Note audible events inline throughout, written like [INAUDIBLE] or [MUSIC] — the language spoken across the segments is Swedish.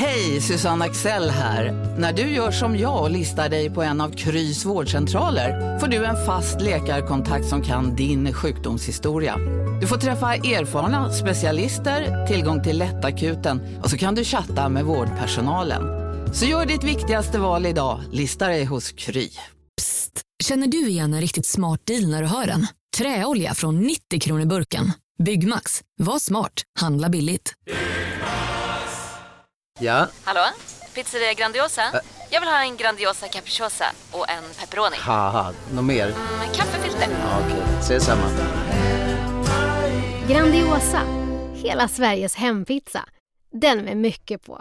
Hej, Susanne Axel här. När du gör som jag och listar dig på en av Krys vårdcentraler får du en fast läkarkontakt som kan din sjukdomshistoria. Du får träffa erfarna specialister, tillgång till lättakuten och så kan du chatta med vårdpersonalen. Så gör ditt viktigaste val idag, listar dig hos Kry. Psst! Känner du igen en riktigt smart deal när du hör den? Träolja från 90 kronor burken. Byggmax. Var smart. Handla billigt. Ja, Hallå? Pizzeria Grandiosa? Jag vill ha en Grandiosa capriciosa och en pepperoni. något mer? Med kaffefilter. Ja, Okej, ses samma. Grandiosa, hela Sveriges hempizza. Den med mycket på.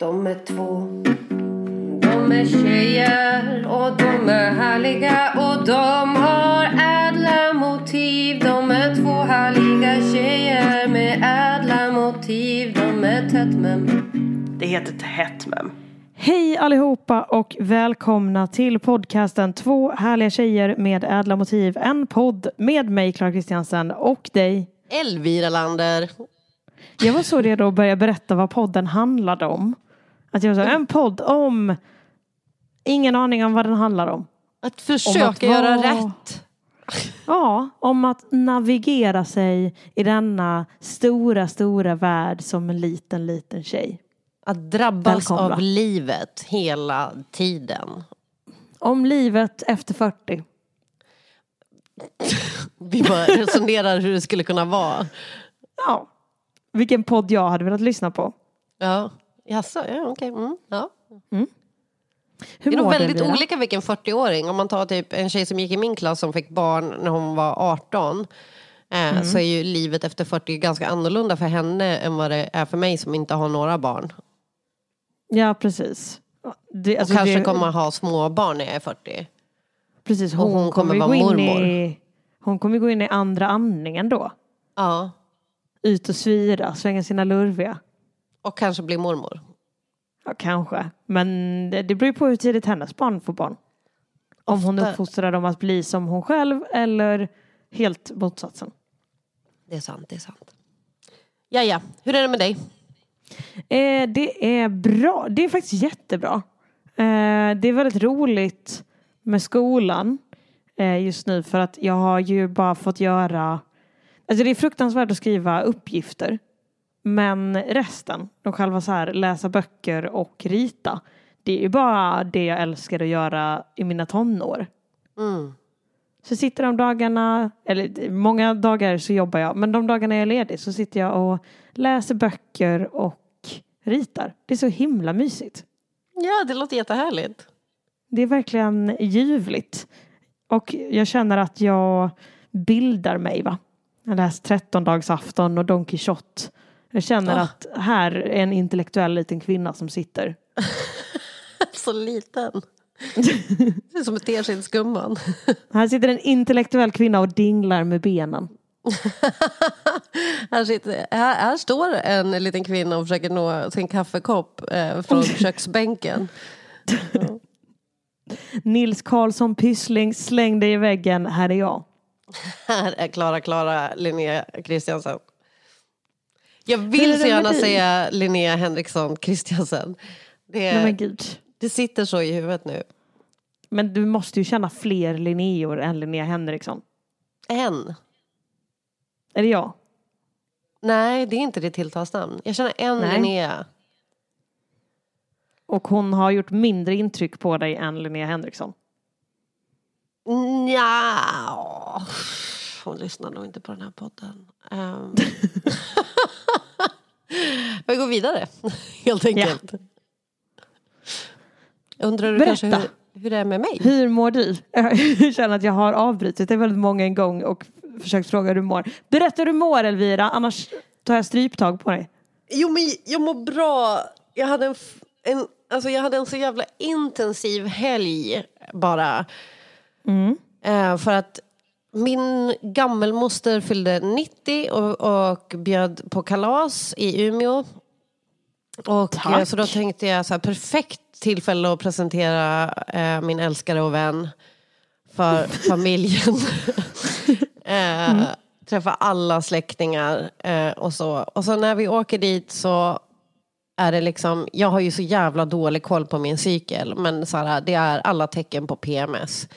De är två De är tjejer och de är härliga och de har ädla motiv De är två härliga tjejer motiv De är tätt mem Det heter tätt mem Hej allihopa och välkomna till podcasten Två härliga tjejer med ädla motiv. En podd med mig Clara Kristiansen och dig. Elvira Lander Jag var så redo att börja berätta vad podden handlade om. Att jag sa en podd om ingen aning om vad den handlar om. Att Om försöka att göra vara- rätt Ja, om att navigera sig i denna stora, stora värld som en liten, liten tjej. Att drabbas Välkomna. av livet hela tiden Om livet efter 40. [LAUGHS] Vi bara resonerar hur det skulle kunna vara Ja, vilken podd jag hade velat lyssna på. Ja, jaså, ja okej. Mm, ja. Hur Det är nog väldigt Elvira? olika vilken 40-åring. Om man tar typ en tjej som gick i min klass som fick barn när hon var 18. Eh, Så är ju livet efter 40 ganska annorlunda för henne än vad det är för mig som inte har några barn. Ja, precis. Det, Och alltså, kanske det, kommer ha små barn när jag är 40. precis, och hon, hon kommer kommer vara mormor. i, Hon kommer gå in i andra andningen då. Ja, Ut och svira, svänga sina lurviga. och kanske bli mormor. Ja, kanske. Men det, det beror ju på hur tidigt hennes barn får barn. Om hon Ofta- uppfostrar dem att bli som hon själv eller helt motsatsen. Det är sant, det är sant. Ja, ja. Hur är det med dig? Eh, det är bra. Det är faktiskt jättebra. Eh, det är väldigt roligt med skolan eh, just nu för att jag har ju bara fått göra Alltså det är fruktansvärt att skriva uppgifter. Men resten, de själva så här läsa böcker och rita. Det är ju bara det jag älskar att göra i mina tonår. Mm. Så sitter de dagarna, eller många dagar så jobbar jag, men de dagarna jag är ledig så sitter jag och läser böcker och ritar. Det är så himla mysigt. Ja, det låter jättehärligt. Det är verkligen ljuvligt. Och jag känner att jag bildar mig va. Jag läser 13 dags afton och Don Quixote. Jag känner Ah. att här är en intellektuell liten kvinna som sitter. [LAUGHS] Så liten. [LAUGHS] Det är som ett teskedsgumman. [LAUGHS] Här sitter en intellektuell kvinna och dinglar med benen. Här, sitter, här, här står en liten kvinna och försöker nå sin kaffekopp eh, från köksbänken. Nils Karlsson Pyssling, släng dig i väggen, här är jag. Här är Klara Klara Linnea Kristiansen. Jag vill så gärna säga Linnea Henriksson Kristiansen. Det, Nej men gud. det sitter så i huvudet nu. Men du måste ju känna fler Linneor än Linnea Henriksson. En. Är det jag? Nej, det är inte ditt tilltalsnamn. Jag känner en Nej. Linnea. Och hon har gjort mindre intryck på dig än Linnea Henriksson. Nja, hon lyssnar nog inte på den här podden. Um. [LAUGHS] Vi går vidare, [LAUGHS] helt enkelt. Undrar du Berätta. kanske hur, hur det är med mig? Hur mår du? [LAUGHS] Jag känner att jag har avbrutit det väldigt många en gång och försökt fråga hur du mår. Berätta hur du mår Elvira, annars tar jag stryptag på dig. Jo, men jag mår bra. Jag hade en, en, alltså jag hade en så jävla intensiv helg bara. Eh, för att min gammelmoster fyllde 90 och, och bjöd på kalas i Umeå. Och Tack. eh, så då tänkte jag så här, perfekt tillfälle att presentera eh, min älskare och vän för [LAUGHS] familjen. [LAUGHS] eh, träffa alla släktingar eh, och så. Och så när vi åker dit så är det liksom, jag har ju så jävla dålig koll på min cykel, men så här, det är alla tecken på PMS.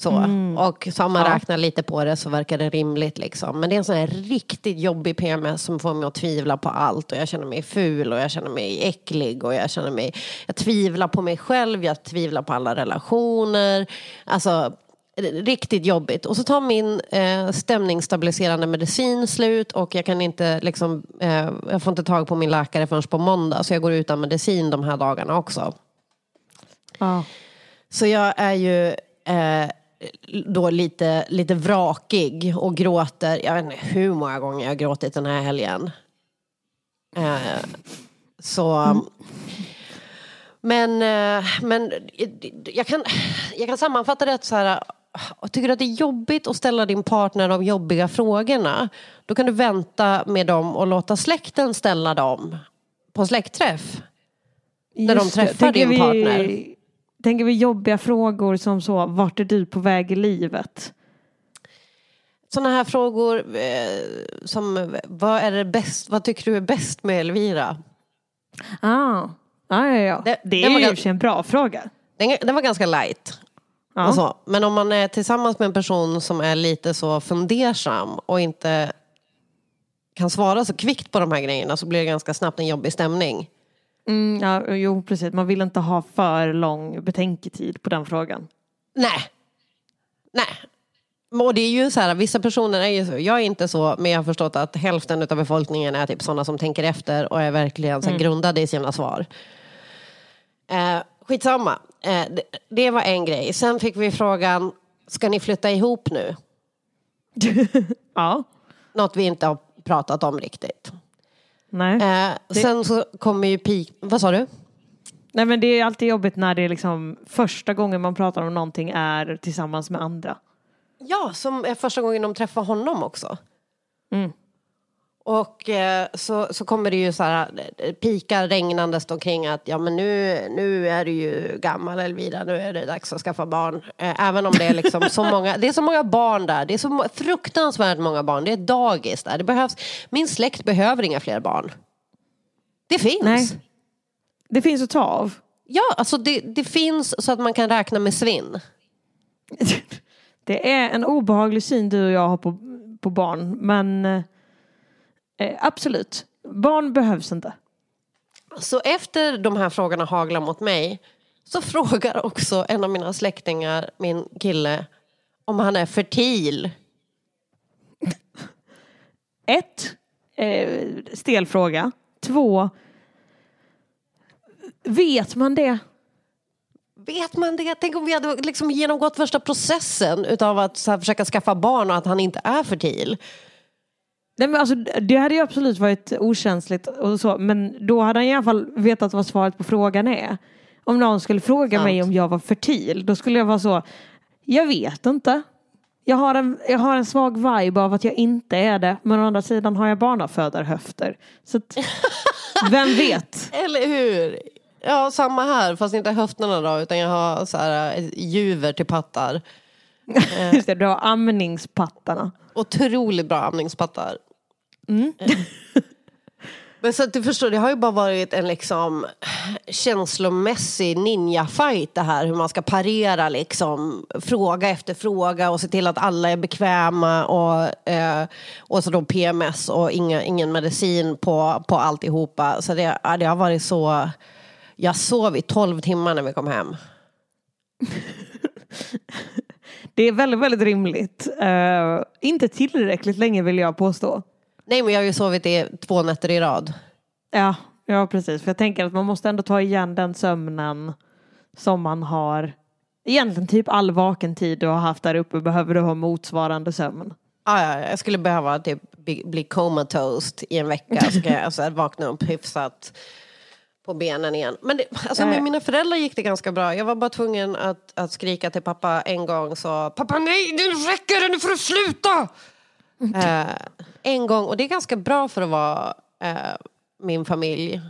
Så. Och så om man Ja. räknar lite på det så verkar det rimligt. Liksom. Men det är en sån här riktigt jobbig PMS som får mig att tvivla på allt. Och jag känner mig ful och jag känner mig äcklig. Och jag känner mig, jag tvivlar på mig själv, jag tvivlar på alla relationer. Alltså, riktigt jobbigt. Och så tar min eh, stämningsstabiliserande medicin slut och jag kan inte liksom, eh, jag får inte tag på min läkare förrän på måndag. Så jag går utan medicin de här dagarna också. Ja. Så jag är ju eh, då lite, lite vrakig och gråter. Jag vet inte hur många gånger jag har gråtit den här helgen. Eh, så... Men, eh, men jag, kan, jag kan sammanfatta det så här. Tycker att det är jobbigt att ställa din partner de jobbiga frågorna. Då kan du vänta med dem och låta släkten ställa dem på släktträff. När de Just träffar din vi, partner. Tänker vi jobbiga frågor som så, vart är du på väg i livet? Sådana här frågor eh, som, vad, är det bäst, vad tycker du är bäst med Elvira? Ah. Ja, ja, ja. Det- Det, är ju i gan- och för sig en bra fråga. Den, den var ganska light. Ja. Och så. Men om man är tillsammans med en person som är lite så fundersam och inte kan svara så kvickt på de här grejerna så blir det ganska snabbt en jobbig stämning. Mm, ja, jo, precis. Man vill inte ha för lång betänketid på den frågan. Nej. Nej. Och det är ju så här, vissa personer är ju så, jag är inte så, men jag har förstått att hälften av befolkningen är typ sådana som tänker efter och är verkligen så här, grundade i sina svar. Eh, skitsamma, eh, det, det var en grej. Sen fick vi frågan, ska ni flytta ihop nu? [LAUGHS] Ja. Något vi inte har pratat om riktigt. Nej. Eh, sen så kommer ju pik... Vad sa du? Nej men det är alltid jobbigt när det är liksom första gången man pratar om någonting är tillsammans med andra. Ja, som är första gången de träffar honom också. Mm. Och eh, så, så kommer det ju så här, eh, pikar regnandes omkring att ja men nu, nu är du ju gammal Elvira, nu är det dags att skaffa barn. Eh, även om det är liksom så [LAUGHS] många, det är så många barn där, det är så fruktansvärt många barn, det är dagis där. Det behövs, min släkt behöver inga fler barn. Det finns. Nej. Det finns att ta av. Ja, alltså det, det finns så att man kan räkna med svinn. [LAUGHS] Det är en obehaglig syn du och jag har på, på barn. Men eh, absolut, barn behövs inte. Så efter de här frågorna haglar mot mig så [LAUGHS] frågar också en av mina släktingar, min kille, om han är fertil. [LAUGHS] Ett, eh, stel fråga. Två, vet man det? Vet man det? Tänk om vi hade liksom genomgått första processen utav att försöka skaffa barn och att han inte är fertil. Nej, men alltså, det hade ju absolut varit okänsligt och så, men då hade han i alla fall vetat vad svaret på frågan är. Om någon skulle fråga Sant. mig om jag var fertil, då skulle jag vara så, jag vet inte. Jag har, en, jag har en svag vibe av att jag inte är det, men å andra sidan har jag barnafödarhöfter. Så att, [LAUGHS] vem vet? Eller hur? Ja, samma här, fast inte höfterna då, utan jag har så här, eh, juver till pattar. [LAUGHS] Just det, du har amningspattarna. Otroligt bra amningspattar. Mm. Men så att du förstår, det har ju bara varit en liksom känslomässig ninja-fight det här. Hur man ska parera liksom fråga efter fråga och se till att alla är bekväma. Och, eh, och så då PMS och inga, ingen medicin på, på alltihopa. Så det, ja, det har varit så... Jag sov i 12 timmar när vi kom hem. [LAUGHS] Det är väldigt, väldigt rimligt. Eh, inte tillräckligt länge vill jag påstå. Nej men jag har ju sovit i två nätter i rad. Ja, ja precis. För jag tänker att man måste ändå ta igen den sömnen som man har. Egentligen typ all vaken tid du har haft där uppe behöver du ha motsvarande sömn. Ja, ja, jag skulle behöva typ bli, bli comatose i en vecka. Så kan jag så här, vakna upp hyfsat på benen igen. Men det, alltså, med Nej. mina föräldrar gick det ganska bra. Jag var bara tvungen att, att skrika till pappa en gång. Så pappa nej, nu räcker det, nu får du sluta! Eh, en gång, och det är ganska bra för att vara eh, min familj.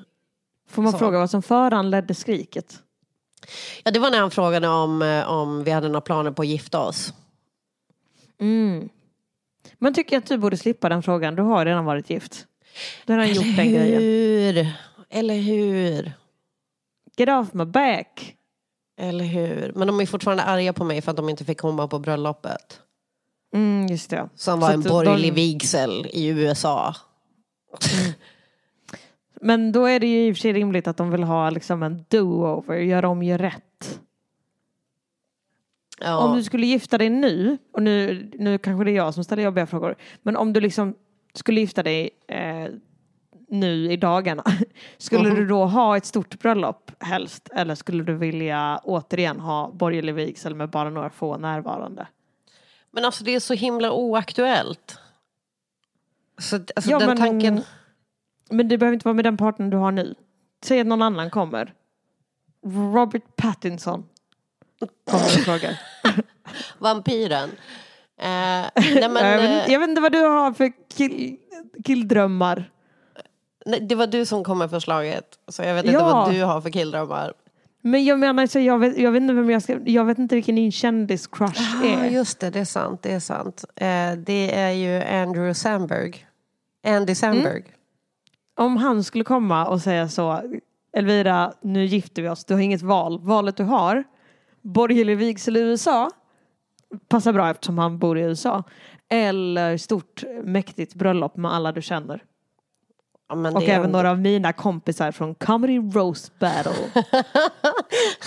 Får man Så. fråga vad som föranledde skriket? Ja, det var när han frågade om, eh, om vi hade några planer på att gifta oss. Mm. Men tycker jag att du borde slippa den frågan. Du har redan varit gift. Du har redan gjort den Eller grejen. hur? Eller hur? Get off my back. Eller hur? Men de är fortfarande arga på mig för att de inte fick komma på bröllopet. Mm, just det. Som var Så en borgerlig de- vigsel i USA. Men då är det ju i och för sig rimligt att de vill ha liksom en do-over, gör om, gör rätt. Ja. Om du skulle gifta dig nu, och nu, nu kanske det är jag som ställer jobbiga frågor, men om du liksom skulle gifta dig eh, nu i dagarna, [LAUGHS] skulle Mhm. du då ha ett stort bröllop helst? Eller skulle du vilja återigen ha borgerlig vigsel med bara några få närvarande? Men alltså det är så himla oaktuellt. Så alltså Ja, den men- tanken... Men det behöver inte vara med den partnern du har nu. Säg att någon annan kommer. Robert Pattinson kommer och frågar. [LAUGHS] Vampyren. Eh, [LAUGHS] nej men, jag, vet, inte- jag vet inte vad du har för kill, killdrömmar. nej, det var du som kom med förslaget. Så jag vet inte Ja. vad du har för killdrömmar. Men jag menar, så jag, vet, jag vet inte vem jag ska... Jag vet inte vilken din kändiscrush Ja, är. just det. Det är sant. Det är sant. Eh, det är ju Andrew Samberg. Andy Samberg. Om han skulle komma och säga så. Elvira, nu gifter vi oss. Du har inget val. Valet du har. Borgerlig vigsel i USA. Passar bra eftersom han bor i USA. Eller stort mäktigt bröllop med alla du känner. Ja, Och även ändå- några av mina kompisar från Comedy Roast Battle. [LAUGHS]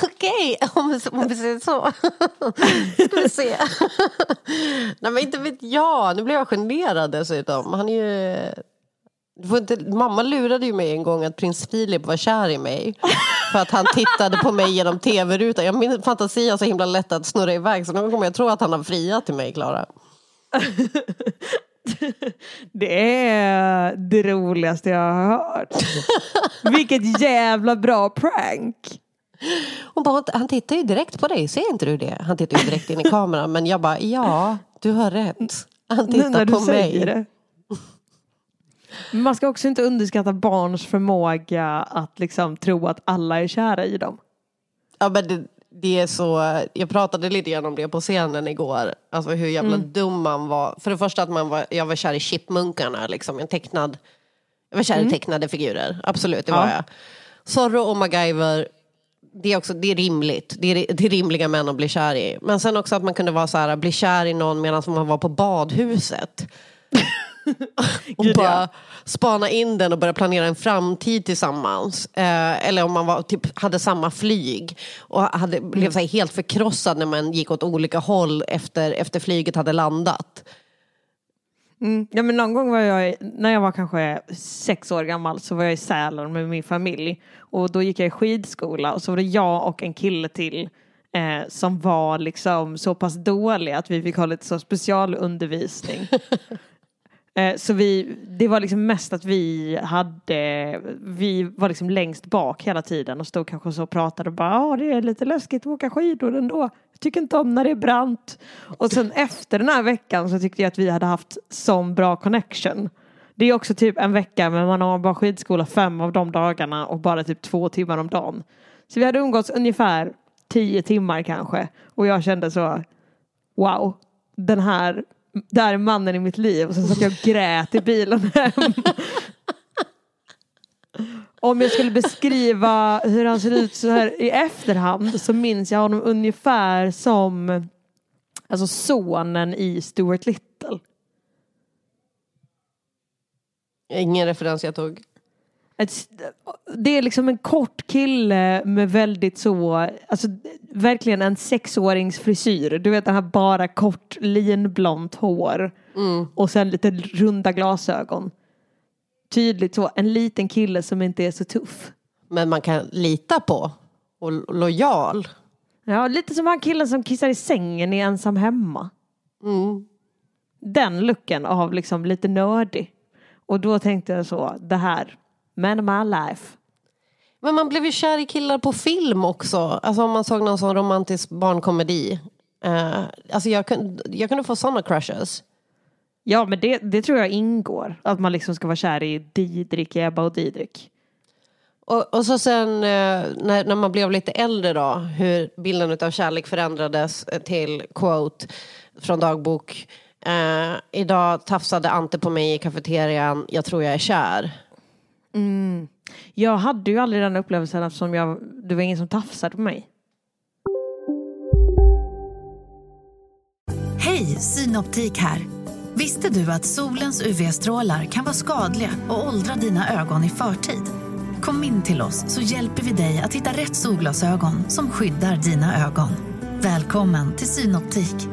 Okej, om, om vi säger så. [LAUGHS] Ska vi se. [LAUGHS] Nej men inte vet jag. Nu blev jag generad dessutom. Han är ju... Du får inte, mamma lurade ju mig en gång att prins Philip var kär i mig. För att han tittade på mig genom tv-rutan. Jag min fantasi har så himla lätt att snurra iväg. Så någon gång kommer jag tro att han har friat till mig, Klara. [LAUGHS] Det är det roligaste jag har hört. [LAUGHS] Vilket jävla bra prank. Hon bara, han tittar ju direkt på dig, ser inte du det? Han tittar ju direkt in i kameran. Men jag bara, ja, du har rätt. Han Nu tittar när du på säger mig. det. Man ska också inte underskatta barns förmåga att liksom tro att alla är kära i dem. Ja, men det, det är så, jag pratade lite grann om det på scenen igår. Alltså hur jävla dum man var. För det första att man var, jag var kär i Chipmunkarna, liksom, en tecknad. Jag var kär i tecknade figurer, absolut det var Ja. jag. Zorro och MacGyver, det är, också, det är rimligt. Det är, det är rimliga män att bli kär i. Men sen också att man kunde vara så här, bli kär i någon medan man var på badhuset. [LAUGHS] och Gud, ja. bara spana in den och börja planera en framtid tillsammans. Eh, eller om man var, typ, hade samma flyg och hade, blev så helt förkrossad när man gick åt olika håll efter, efter flyget hade landat. Mm. Ja, men någon gång var jag, när jag var kanske sex år gammal så var jag i Sälen med min familj. Och då gick jag i skidskola och så var det jag och en kille till eh, som var liksom så pass dåliga att vi fick ha lite så specialundervisning. [LAUGHS] Eh, så vi, det var liksom mest att vi hade, vi var liksom längst bak hela tiden och stod kanske så och pratade och bara ja det är lite läskigt att åka skidor ändå. Jag tycker inte om när det är brant. Och sen efter den här veckan så tyckte jag att vi hade haft sån bra connection. Det är också typ en vecka men man har bara skidskola fem av de dagarna och bara typ två timmar om dagen. Så vi hade umgåtts ungefär tio timmar kanske och jag kände så wow, den här, det här är mannen i mitt liv och sen satt jag och grät i bilen hem. Om jag skulle beskriva hur han ser ut så här i efterhand så minns jag honom ungefär som alltså sonen i Stuart Little. Ingen referens jag tog. Ett, det är liksom en kort kille med väldigt så, alltså verkligen en sexårings frisyr. Du vet den här bara kort linblont hår. Och sen lite runda glasögon. Tydligt så, en liten kille som inte är så tuff. Men man kan lita på och lo- lojal. Ja, lite som han killen som kissar i sängen i Ensam Hemma. Mm. Den looken av liksom lite nördig. Och då tänkte jag så, det här, man of my life. Men man blev ju kär i killar på film också. Alltså om man såg någon sån romantisk barnkomedi. Uh, alltså jag, kunde, jag kunde få såna crushes. Ja, men det, det tror jag ingår. Att man liksom ska vara kär i Didrik, Ebba och Didrik. Och, och så sen eh, när, när man blev lite äldre då, hur bilden av kärlek förändrades eh, till quote från dagbok. Eh, idag tafsade Ante på mig i kafeterian. Jag tror jag är kär. Mm. Jag hade ju aldrig den upplevelsen eftersom jag, det var ingen som tafsade på mig. Hej, Synoptik här. Visste du att solens UV-strålar kan vara skadliga och åldra dina ögon i förtid? Kom in till oss så hjälper vi dig att hitta rätt solglasögon som skyddar dina ögon. Välkommen till Synoptik.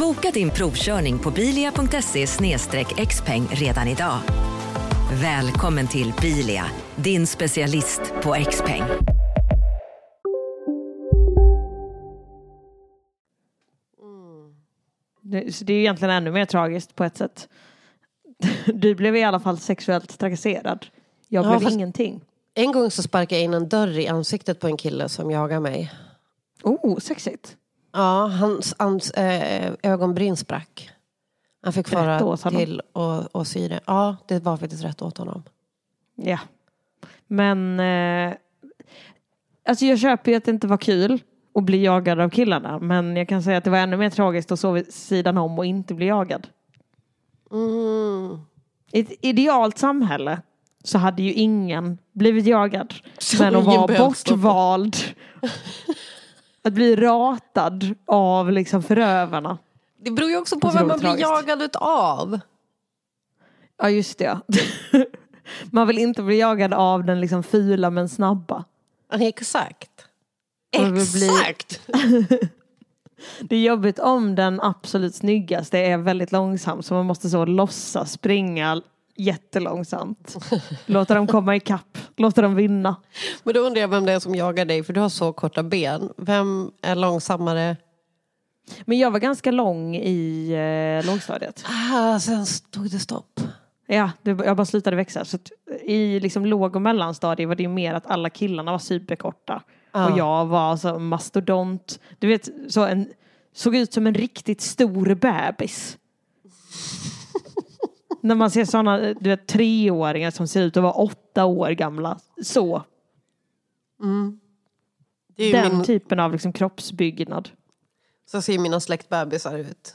Boka din provkörning på bilia.se xpeng redan idag. Välkommen till Bilia, din specialist på XPeng. Det, så det är ju egentligen ännu mer tragiskt på ett sätt. Du blev i alla fall sexuellt trakasserad. Jag Ja, blev ingenting. En gång så sparkade jag in en dörr i ansiktet på en kille som jagar mig. Oh, sexigt. Ja, hans, hans eh, ögonbryn sprack. Han fick fara till och, och det. Ja, det var faktiskt rätt åt honom. Ja. Men eh, alltså jag köper ju att det inte var kul att bli jagad av killarna. Men jag kan säga att det var ännu mer tragiskt att sova vid sidan om och inte bli jagad. Mm. I ett idealt samhälle så hade ju ingen blivit jagad. Så men att vara bortvald. [LAUGHS] att bli ratad av liksom förövarna. Det beror ju också på vem man blir tragiskt. jagad utav. Ja just det. ja. [LAUGHS] Man vill inte bli jagad av den liksom fula men snabba. Exakt. Exakt! [LAUGHS] Det är jobbigt om den absolut snyggaste är väldigt långsam så man måste så låtsas springa jättelångsamt. [LAUGHS] Låta dem komma ikapp, låta dem vinna. Men då undrar jag vem det är som jagar dig, för du har så korta ben. Vem är långsammare? Men jag var ganska lång i eh, lågstadiet. Ah, sen tog det stopp. Ja, det, jag bara slutade växa. Så att I liksom låg och mellanstadiet var det ju mer att alla killarna var superkorta. Ja. Och jag var så mastodont. Du vet, så en, såg ut som en riktigt stor bebis. När man ser sådana du vet, treåringar som ser ut att vara åtta år gamla. Så. Det är ju Den min, typen av liksom kroppsbyggnad. så ser mina släktbebisar ut.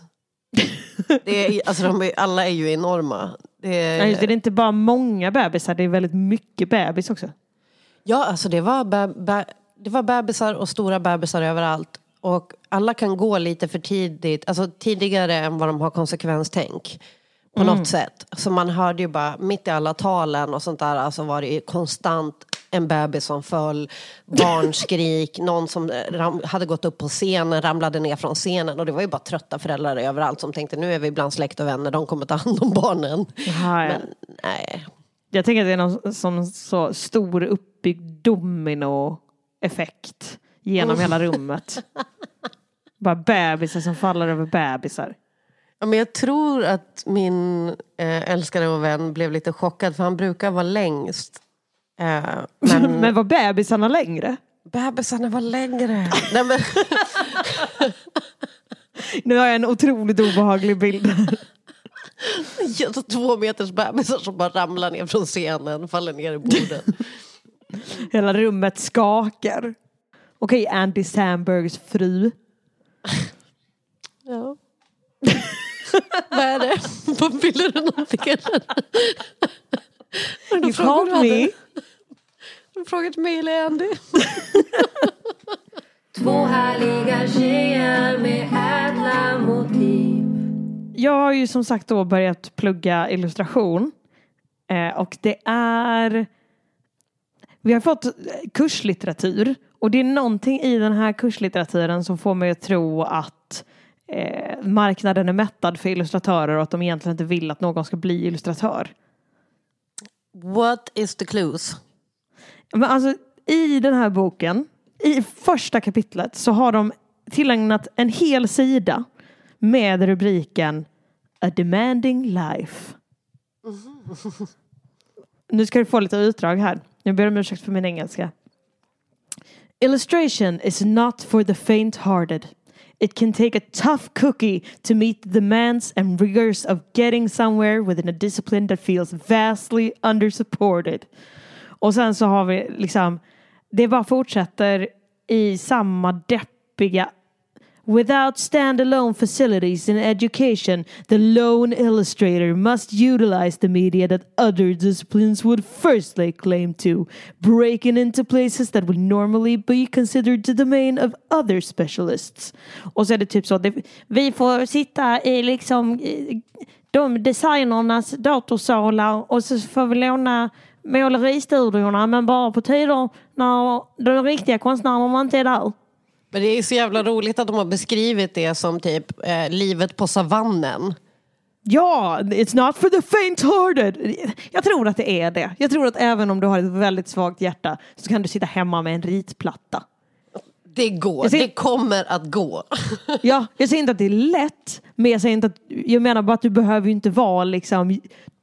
Det är, alltså de alla är ju enorma. Det är, Ja, just det, det är inte bara många bebisar, det är väldigt mycket bebis också. Ja, alltså det var, be, be, det var bebisar och stora bebisar överallt. Och alla kan gå lite för tidigt, alltså tidigare än vad de har konsekvenstänk. På något sätt. Så man hörde ju bara, mitt i alla talen och sånt där, alltså var det ju konstant en bebis som föll, barnskrik, [LAUGHS] någon som hade gått upp på scenen, ramlade ner från scenen. Och det var ju bara trötta föräldrar överallt som tänkte, nu är vi bland släkt och vänner, de kommer ta hand om barnen. Jaha, ja. Men nej, Jag tänker att det är någon som så stor uppbyggd dominoeffekt genom hela rummet. [LAUGHS] Bara bebisar som faller över bebisar. Ja, men jag tror att min eh, älskare och vän blev lite chockad för han brukar vara längst. Eh, men [LAUGHS] Men var bebisarna längre? bebisarna var längre. Nej, men, [LAUGHS] Nu har jag en otroligt obehaglig bild. [LAUGHS] två meters bebisar som bara ramlar ner från scenen, faller ner i bordet. Hela rummet skakar. Okej, Andy Sambergs fru. Vad är det? Vad Ville du någonting eller? You called me. Du frågat mig eller Andy? [LAUGHS] Två härliga tjejer med ädla motiv. Jag har ju som sagt då börjat plugga illustration. Eh, och det är... Vi har fått kurslitteratur. Och det är någonting i den här kurslitteraturen som får mig att tro att eh, marknaden är mättad för illustratörer och att de egentligen inte vill att någon ska bli illustratör. What is the clues? Men alltså i den här boken, i första kapitlet så har de tillägnat en hel sida med rubriken a demanding life. Nu ska du få lite utdrag här. Jag ber om ursäkt för min engelska. Illustration is not for the faint-hearted. It can take a tough cookie to meet the demands and rigors of getting somewhere within a discipline that feels vastly undersupported. Och sen så har vi liksom, det bara fortsätter i samma deppiga Without standalone facilities in education, the lone illustrator must utilize the media that other disciplines would first lay claim to, breaking into places that would normally be considered the domain of other specialists. Och så är det typ så, det, vi får sitta i liksom de designernas datorsalar och så får vi låna måleristudiorna men bara på tider när de riktiga konstnärerna inte är där. Men det är så jävla roligt att de har beskrivit det som typ eh, livet på savannen. Ja, it's not for the faint-hearted. Jag tror att det är det. Jag tror att även om du har ett väldigt svagt hjärta så kan du sitta hemma med en ritplatta. Det går, ser- det kommer att gå. [LAUGHS] Ja, jag säger inte att det är lätt, men jag säger inte att, jag menar bara att du behöver ju inte vara liksom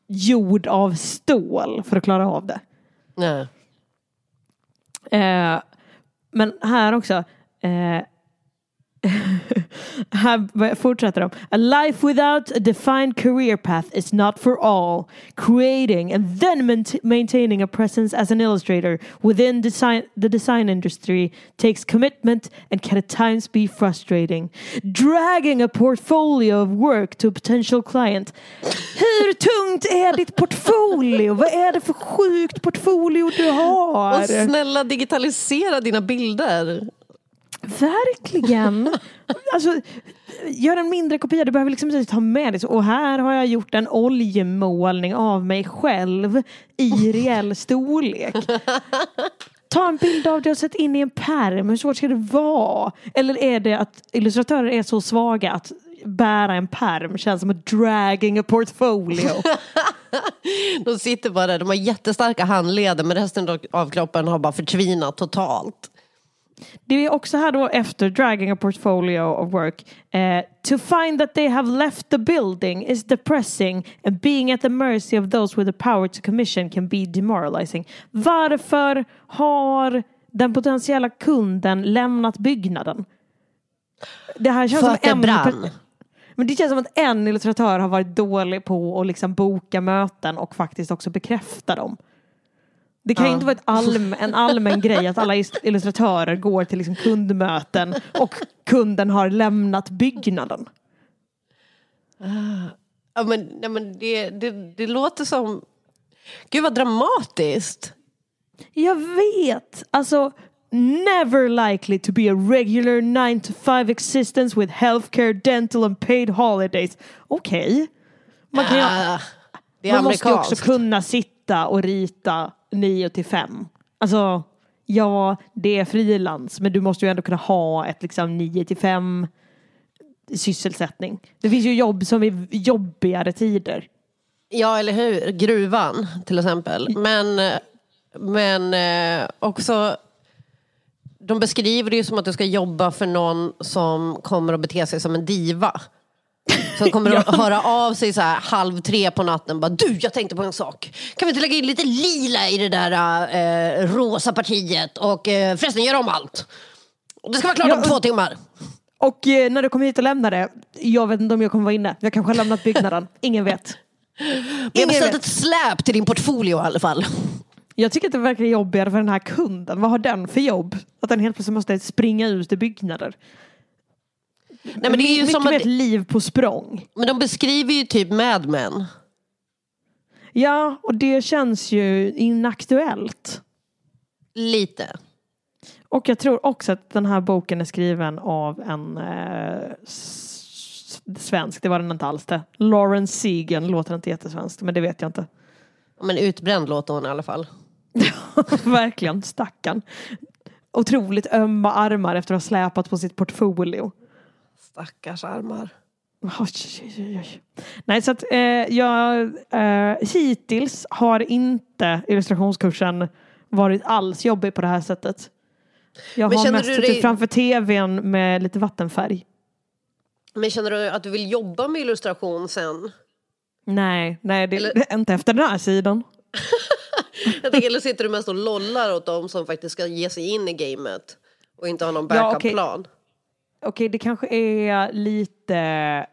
gjord av stål för att klara av det. Nej. Eh, men här också. Eh, [LAUGHS] här fortsätter de. A life without a defined career path is not for all. Creating and then maintaining a presence as an illustrator within design, the design industry takes commitment and can at times be frustrating. Dragging a portfolio of work to a potential client. Hur tungt är ditt portfolio? Vad är det för sjukt portfolio du har? Och snälla digitalisera dina bilder. Verkligen. Alltså, gör en mindre kopia. Du behöver liksom ta med det. Och här har jag gjort en oljemålning av mig själv i reell storlek. Ta en bild av det och sätt in i en pärm. Hur svårt ska det vara? Eller är det att illustratörer är så svaga att bära en pärm känns som att dragging a portfolio. [LAUGHS] De sitter bara där, de har jättestarka handleder men resten av kroppen har bara förtvinat totalt. Det är också här då efter dragging a portfolio of work. Eh, to find that they have left the building is depressing and being at the mercy of those with the power to commission can be demoralizing. Varför har den potentiella kunden lämnat byggnaden? Det här känns För som att det en brann. Men det känns som att en illustratör har varit dålig på att liksom boka möten och faktiskt också bekräfta dem. Det kan ju inte vara ett allm, en allmän grej att alla illustratörer går till liksom kundmöten och kunden har lämnat byggnaden. Ja, men, nej, men det, det, det låter som... Gud vad dramatiskt. Jag vet! Alltså, never likely to be a regular 9 to 5 existence with healthcare, dental and paid holidays. Okej. Man, kan ju- Ah, man måste ju också kunna sitta och rita 9 till 5. Alltså, ja, det är frilans, men du måste ju ändå kunna ha ett liksom 9 till 5 sysselsättning. Det finns ju jobb som är jobbigare tider. Ja, eller hur? Gruvan till exempel. Men, men eh, också... De beskriver det ju som att du ska jobba för någon som kommer att bete sig som en diva. Som kommer att [LAUGHS] höra av sig så här halv tre på natten. Bara, du, jag tänkte på en sak. Kan vi inte lägga in lite lila i det där eh, rosa partiet? Och eh, förresten, gör om allt. Det ska vara klart Ja, om två timmar. Och eh, när du kommer hit och lämnar det, jag vet inte om jag kommer vara inne. Jag kanske har lämnat byggnaden. [LAUGHS] Ingen vet. Men jag har beställt ett släp till din portfolio i alla fall. Jag tycker att det verkar jobbigare för den här kunden. Vad har den för jobb? Att den helt plötsligt måste springa ut i byggnader. Nej, men det är ju Mycket som att, ett liv på språng. men de beskriver ju typ Mad Men. Ja, och det känns ju inaktuellt. Lite. Och jag tror också att den här boken är skriven av en eh, svensk, det var den inte alls det. Lawrence Segan låter inte jättesvenskt, men det vet jag inte. Men utbränd låter hon i alla fall. [LAUGHS] Verkligen, stackarn. Otroligt ömma armar efter att ha släpat på sitt portfolio. Stackars armar. Oj, oj, oj. Nej, så att eh, jag eh, hittills har inte illustrationskursen varit alls jobbig på det här sättet. Jag Men har mest suttit dig- framför tvn med lite vattenfärg. Men känner du att du vill jobba med illustration sen? Nej, nej det, Eller- det [LAUGHS] är inte efter den här sidan. [LAUGHS] Jag tänker, eller sitter du mest och lollar åt dem som faktiskt ska ge sig in i gamet och inte har någon Ja, okej. Okej, det kanske är lite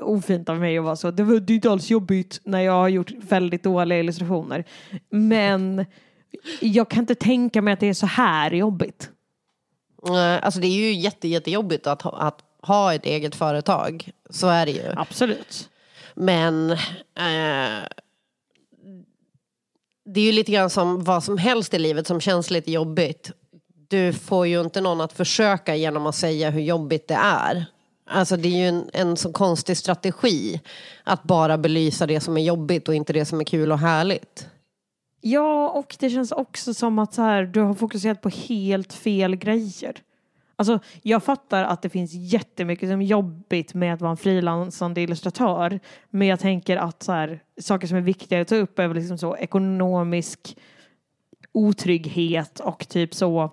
ofint av mig att vara så. Det var är inte alls jobbigt när jag har gjort väldigt dåliga illustrationer. Men jag kan inte tänka mig att det är så här jobbigt. Nej, Alltså det är ju jätte, jättejobbigt att, ha- att ha ett eget företag. Så är det ju. Absolut. Men eh, det är ju lite grann som vad som helst i livet som känns lite jobbigt. Du får ju inte någon att försöka genom att säga hur jobbigt det är. Alltså det är ju en, en så konstig strategi att bara belysa det som är jobbigt och inte det som är kul och härligt. Ja, och det känns också som att så här, du har fokuserat på helt fel grejer. Alltså, jag fattar att det finns jättemycket som är jobbigt med att vara en frilansande illustratör. Men jag tänker att så här, saker som är viktiga att ta upp är väl liksom så ekonomisk otrygghet och typ så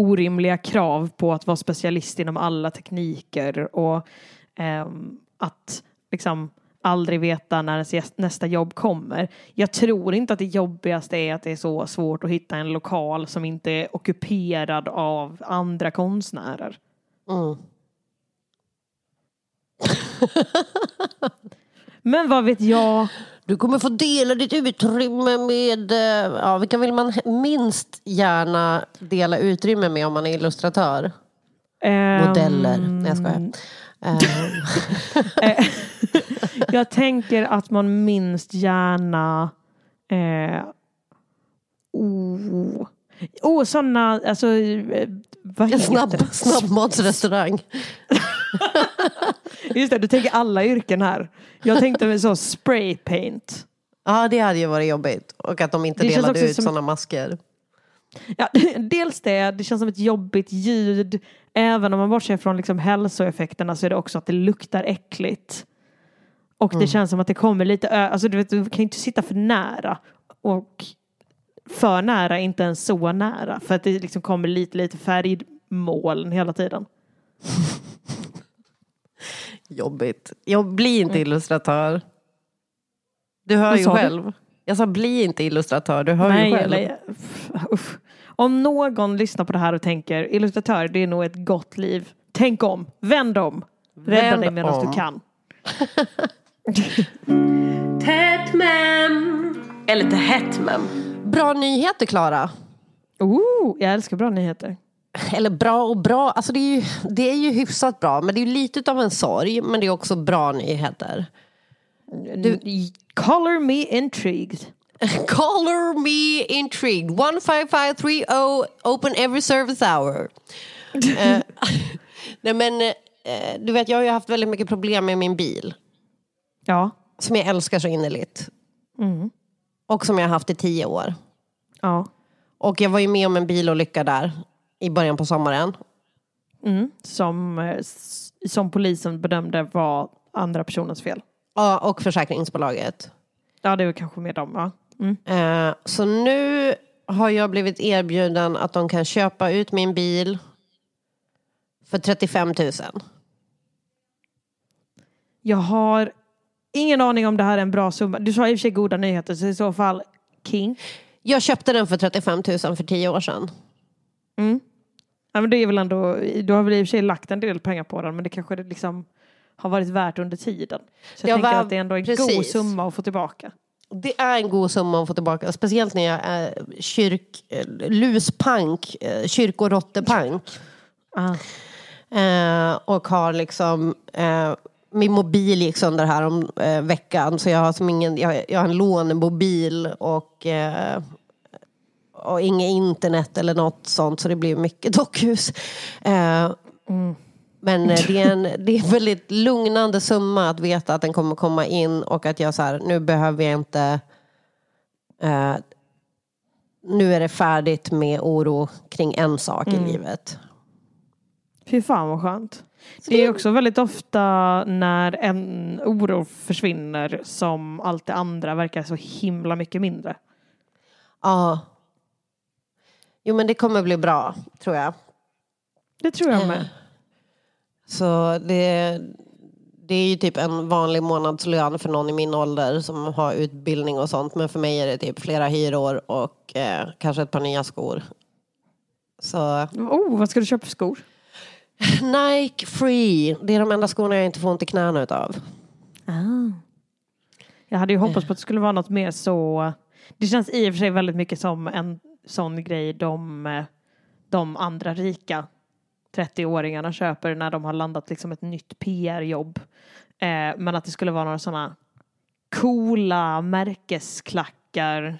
orimliga krav på att vara specialist inom alla tekniker och ehm, att liksom aldrig veta när ens nästa jobb kommer. Jag tror inte att det jobbigaste är att det är så svårt att hitta en lokal som inte är ockuperad av andra konstnärer. Mm. Men vad vet jag? Du kommer få dela ditt utrymme med, eh, ja vilka vill man minst gärna dela utrymme med om man är illustratör? Ehm, Modeller. Nej jag skojar. [LAUGHS] Eh, jag tänker att man minst gärna eh, oh, oh sådana, alltså eh, vad heter snabb, det? snabbmatsrestaurang. [LAUGHS] Just det, du tänker alla yrken här. Jag tänkte med så spray paint. Ja det hade ju varit jobbigt. Och att de inte Det delade ut som- sådana masker. Ja, [LAUGHS] dels det, det känns som ett jobbigt ljud. Även om man bortser från liksom hälsoeffekterna så är det också att det luktar äckligt. Och det Mm. känns som att det kommer lite, alltså du vet, du kan ju inte sitta för nära. Och för nära, inte ens så nära. För att det liksom kommer lite, lite färgmoln hela tiden. [LAUGHS] Jobbigt. Jag blir inte Mm. illustratör. Du hör ju sa du? själv. Jag sa bli inte illustratör, du hör ju själv. [LAUGHS] uff. Om någon lyssnar på det här och tänker illustratör, det är nog ett gott liv. Tänk om, vänd om. Rädda Vänd dig medan du kan. [LAUGHS] Tätt mem. Eller inte hett mem. Bra nyheter Klara. Oh, jag älskar bra nyheter. Eller bra och bra, alltså det är, ju, det är ju hyfsat bra. Men det är ju lite av en sorg, men det är också bra nyheter. Du, color me intrigued. [LAUGHS] Color me intrigued. 15530 open every service hour. Eh, [LAUGHS] nej men, eh, du vet jag har ju haft väldigt mycket problem med min bil. Ja. Som jag älskar så innerligt. Mm. Och som jag har haft i tio år. Ja. Och jag var ju med om en bilolycka där i början på sommaren. Mm. Som, eh, som polisen bedömde var andra personens fel. Ja, och försäkringsbolaget. Ja, det var kanske mer dem. Ja. Mm. Eh, så nu har jag blivit erbjuden att de kan köpa ut min bil för 35 000. Jag har ingen aning om det här är en bra summa. Du sa i och för sig goda nyheter, så i så fall king. Jag köpte den för 35 000 för tio år sedan. Ja, men det är väl ändå, du har väl i och för sig lagt en del pengar på den, men det kanske det liksom har varit värt under tiden. Så jag Ja, tänker va- att det är ändå en god precis. summa att få tillbaka. Det är en god summa att få tillbaka. Speciellt när jag är kyrk, eh, luspank, eh, kyrk och rottepank. Ah. Eh, och har liksom eh, min mobil gick sönder här om eh, veckan så jag har som ingen, jag, jag har en lånemobil och, eh, och inget internet eller något sånt så det blir mycket dockhus. Eh, Men eh, det är, en, det är en väldigt lugnande summa att veta att den kommer komma in och att jag så här, nu behöver jag inte eh, nu är det färdigt med oro kring en sak Mm. i livet. Fy fan vad skönt. Det är också väldigt ofta när en oro försvinner som allt det andra verkar så himla mycket mindre. Ja. Jo men det kommer bli bra, tror jag. Det tror jag Eh, med. Så det, det är ju typ en vanlig månadslön för någon i min ålder som har utbildning och sånt. Men för mig är det typ flera hyror och eh, kanske ett par nya skor. Så... Oh, vad ska du köpa för skor? Nike Free. Det är de enda skorna jag inte får ont i knäna utav. Ah. Jag hade ju hoppats på att det skulle vara något mer så. Det känns i och för sig väldigt mycket som en sån grej de, eh, de andra rika 30-åringarna köper när de har landat liksom ett nytt PR-jobb. Eh, men att det skulle vara några sådana coola märkesklackar.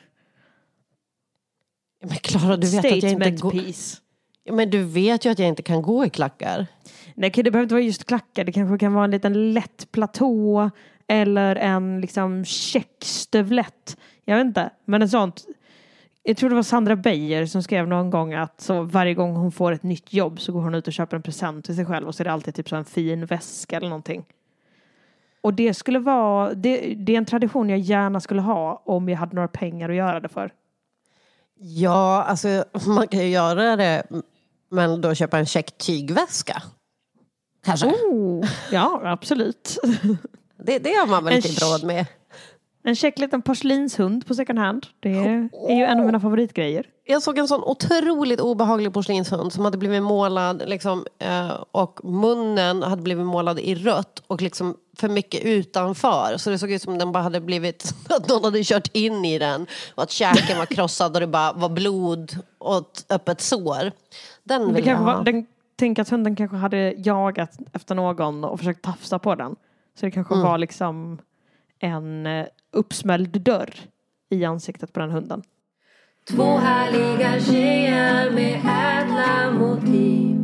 Men Klara, du vet att jag inte går... piece. Men du vet ju att jag inte kan gå i klackar. Nej, det behöver inte vara just klackar. Det kanske kan vara en liten lätt platå eller en liksom checkstövlett. Jag vet inte, men en sånt. Jag tror det var Sandra Beijer som skrev någon gång att så varje gång hon får ett nytt jobb så går hon ut och köper en present till sig själv och så är det alltid typ så en fin väska eller någonting. Och det skulle vara, det, det är en tradition jag gärna skulle ha om jag hade några pengar att göra det för. Ja, alltså [LAUGHS] man kan ju göra det men då köpa en check tygväska. Kanske. Oh, ja, absolut. [LAUGHS] Det, det har man väl inte råd med. En käck liten porslinshund på second hand. Det är ju en av mina favoritgrejer. Jag såg en sån otroligt obehaglig porslinshund som hade blivit målad liksom, eh, och munnen hade blivit målad i rött och liksom för mycket utanför. Så det såg ut som den bara hade blivit, [LAUGHS] att någon hade kört in i den och att käken var krossad och det bara var blod och ett öppet sår. Den vill jag ha. den, tänk att hunden kanske hade jagat efter någon och försökt tafsa på den. Så det kanske Mm. var liksom en eh, uppsmälld dörr i ansiktet på den hunden. Två härliga tjejer med ädla motiv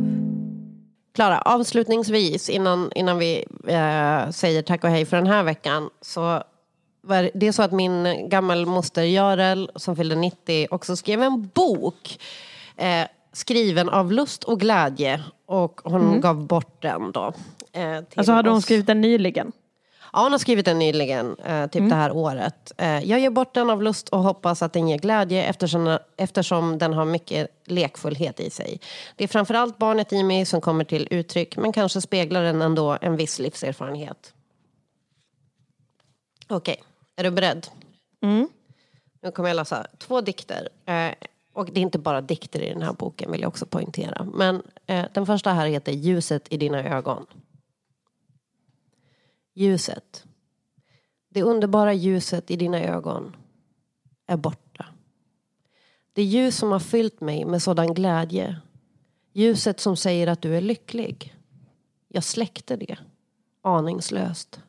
Klara, avslutningsvis innan, innan vi eh, säger tack och hej för den här veckan. Så var det är så att min gammelmoster Görel som fyllde 90 också skrev en bok. Eh, skriven av lust och glädje. Och hon Mm. gav bort den då. Eh, till Alltså hade hon oss. skrivit den nyligen? Ja, hon har skrivit den nyligen, eh, typ Mm. det här året. Eh, jag ger bort den av lust och hoppas att den ger glädje eftersom, eftersom den har mycket lekfullhet i sig. Det är framförallt barnet i mig som kommer till uttryck men kanske speglar den ändå en viss livserfarenhet. Okej, är du beredd? Mm. Nu kommer jag läsa två dikter. Eh, och det är inte bara dikter i den här boken vill jag också poängtera. Men eh, den första här heter Ljuset i dina ögon. Ljuset. Det underbara ljuset i dina ögon är borta. Det ljus som har fyllt mig med sådan glädje. Ljuset som säger att du är lycklig. Jag släckte det, aningslöst.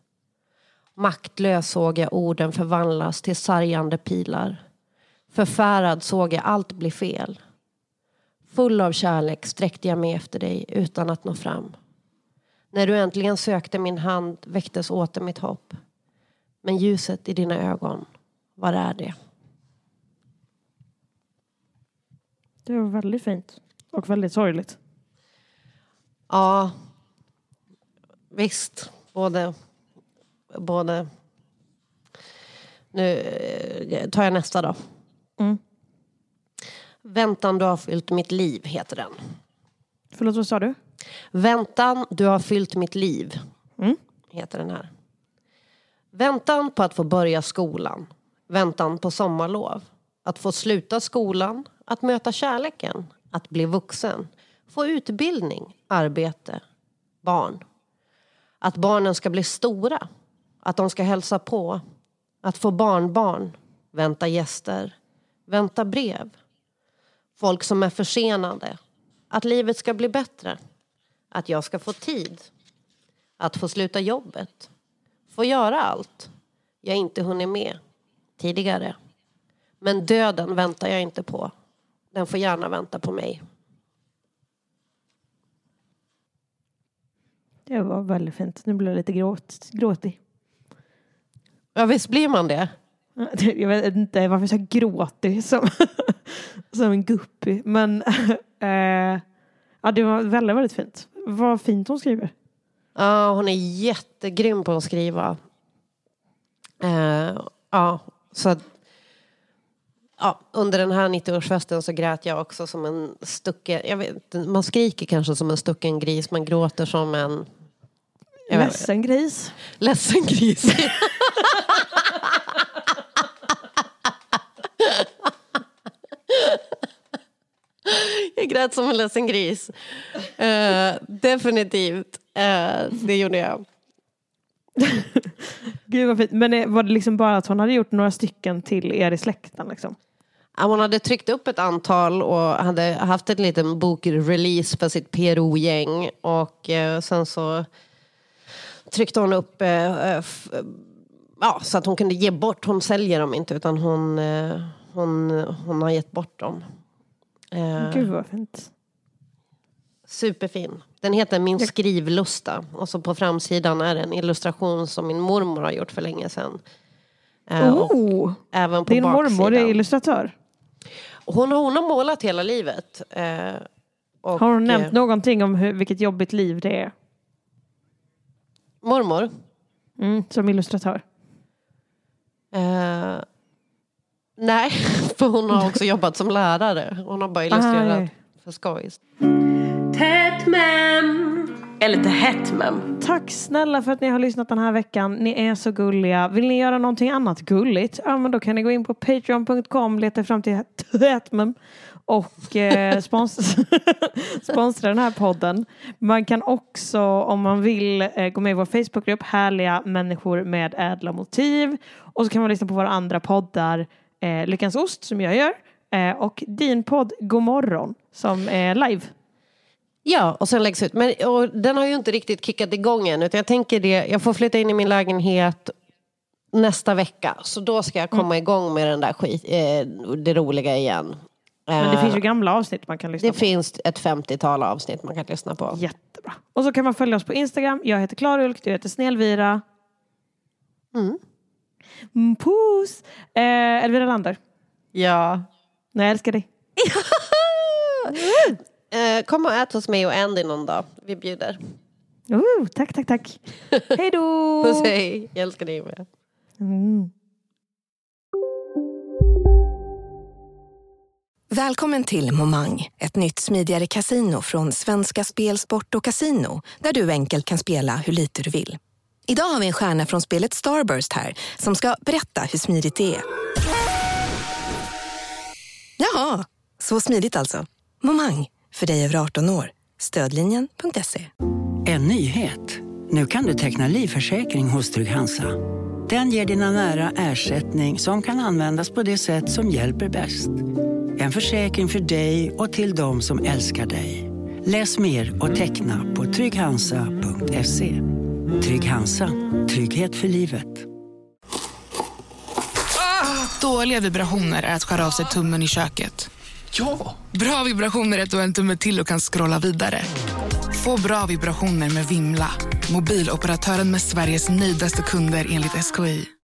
Maktlös såg jag orden förvandlas till sargande pilar. Förfärad såg jag allt bli fel. Full av kärlek sträckte jag mig efter dig utan att nå fram. När du äntligen sökte min hand väcktes åter mitt hopp. Men ljuset i dina ögon, var är det? Det var väldigt fint. Och väldigt sorgligt. Ja, visst. Både... både. Nu eh, tar jag nästa då. Mm. Väntan du har fyllt mitt liv heter den. Förlåt, vad sa du? Väntan du har fyllt mitt liv Mm. heter den här. Väntan på att få börja skolan. Väntan på sommarlov. Att få sluta skolan. Att möta kärleken. Att bli vuxen. Få utbildning, arbete, barn. Att barnen ska bli stora. Att de ska hälsa på. Att få barnbarn. Vänta gäster. Vänta brev. Folk som är försenade. Att livet ska bli bättre. Att jag ska få tid. Att få sluta jobbet. Få göra allt jag inte hunnit med tidigare. Men döden väntar jag inte på. Den får gärna vänta på mig. Det var väldigt fint. Nu blev jag lite gråt, gråtig. Ja, visst blir man det? [LAUGHS] Jag vet inte varför jag sa gråtig som, [LAUGHS] som en guppy. Men [LAUGHS] eh, ja, det var väldigt, väldigt fint. Vad fint hon skriver. Ja, hon är jättegrym på att skriva. Eh, ja, så ja, under den här 90-årsfesten så grät jag också som en stucken, jag vet man skriker kanske som en stucken gris, man gråter som en... Ledsen gris. Ledsen gris. [LAUGHS] jag grät som en ledsen gris. Eh, definitivt. Eh, det gjorde jag. [LAUGHS] Gud vad fint. Men eh, var det liksom bara att hon hade gjort några stycken till er i släkten liksom? Hon hade tryckt upp ett antal och hade haft en liten bokrelease för sitt PRO-gäng. Och eh, sen så tryckte hon upp eh, f- ja, så att hon kunde ge bort. Hon säljer dem inte utan hon, eh, hon, hon har gett bort dem. Eh, Gud vad fint. Superfin. Den heter Min skrivlusta. Och så på framsidan är det en illustration som min mormor har gjort för länge sedan. Eh, Oh, även på din mormor är baksidan. illustratör. Hon, hon har målat hela livet. Eh, och, Har hon nämnt eh, någonting om hur, vilket jobbigt liv det är? Mormor? Mm, som illustratör. Eh, nej, [LAUGHS] för hon har också jobbat som lärare. Hon har bara illustrerat Aj. för skojs. Tätt mem. Eller lite hett mem. Tack snälla för att ni har lyssnat den här veckan. Ni är så gulliga. Vill ni göra någonting annat gulligt? Ja, men då kan ni gå in på patreon.com, leta fram till Tätmem och eh, [LAUGHS] spons [LAUGHS] sponsra den här podden. Man kan också, om man vill, eh, gå med i vår Facebookgrupp Härliga människor med ädla motiv. Och så kan man lyssna på våra andra poddar, eh, Lyckans Ost som jag gör eh, och din podd God morgon som är live. Ja, och sen läggs ut. Men den har ju inte riktigt kickat igång än. Utan jag tänker det, jag får flytta in i min lägenhet nästa vecka. Så då ska jag komma Mm. igång med den där skit, eh, det roliga igen. Men det Eh, finns ju gamla avsnitt man kan lyssna det på. finns ett 50-tal avsnitt man kan lyssna på. Jättebra. Och så kan man följa oss på Instagram. Jag heter Klarulk, du heter Snällvira. Mm. Mm, puss! Eh, Elvira Lander. Ja. Nej, jag älskar dig. [LAUGHS] Eh, kom och ät hos mig och Andy någon dag. Vi bjuder. Uh, tack, tack, tack. [LAUGHS] Hej då! Puss hej. Jag älskar dig med. Mm. Välkommen till Momang, ett nytt smidigare casino från Svenska Spel, Sport och Casino där du enkelt kan spela hur lite du vill. Idag har vi en stjärna från spelet Starburst här som ska berätta hur smidigt det är. Jaha, så smidigt alltså. Momang, för dig över 18 år. Stödlinjen.se. En nyhet. Nu kan du teckna livförsäkring hos Trygg-Hansa. Den ger dina nära ersättning som kan användas på det sätt som hjälper bäst. En försäkring för dig och till de som älskar dig. Läs mer och teckna på trygghansa.se. Trygg Hansa. Trygghet för livet. Dåliga vibrationer är att skära av sig tummen i köket. Ja! Bra vibrationer är att du har en tumme till och kan scrolla vidare. Få bra vibrationer med Vimla. Mobiloperatören med Sveriges nöjdaste kunder enligt SKI.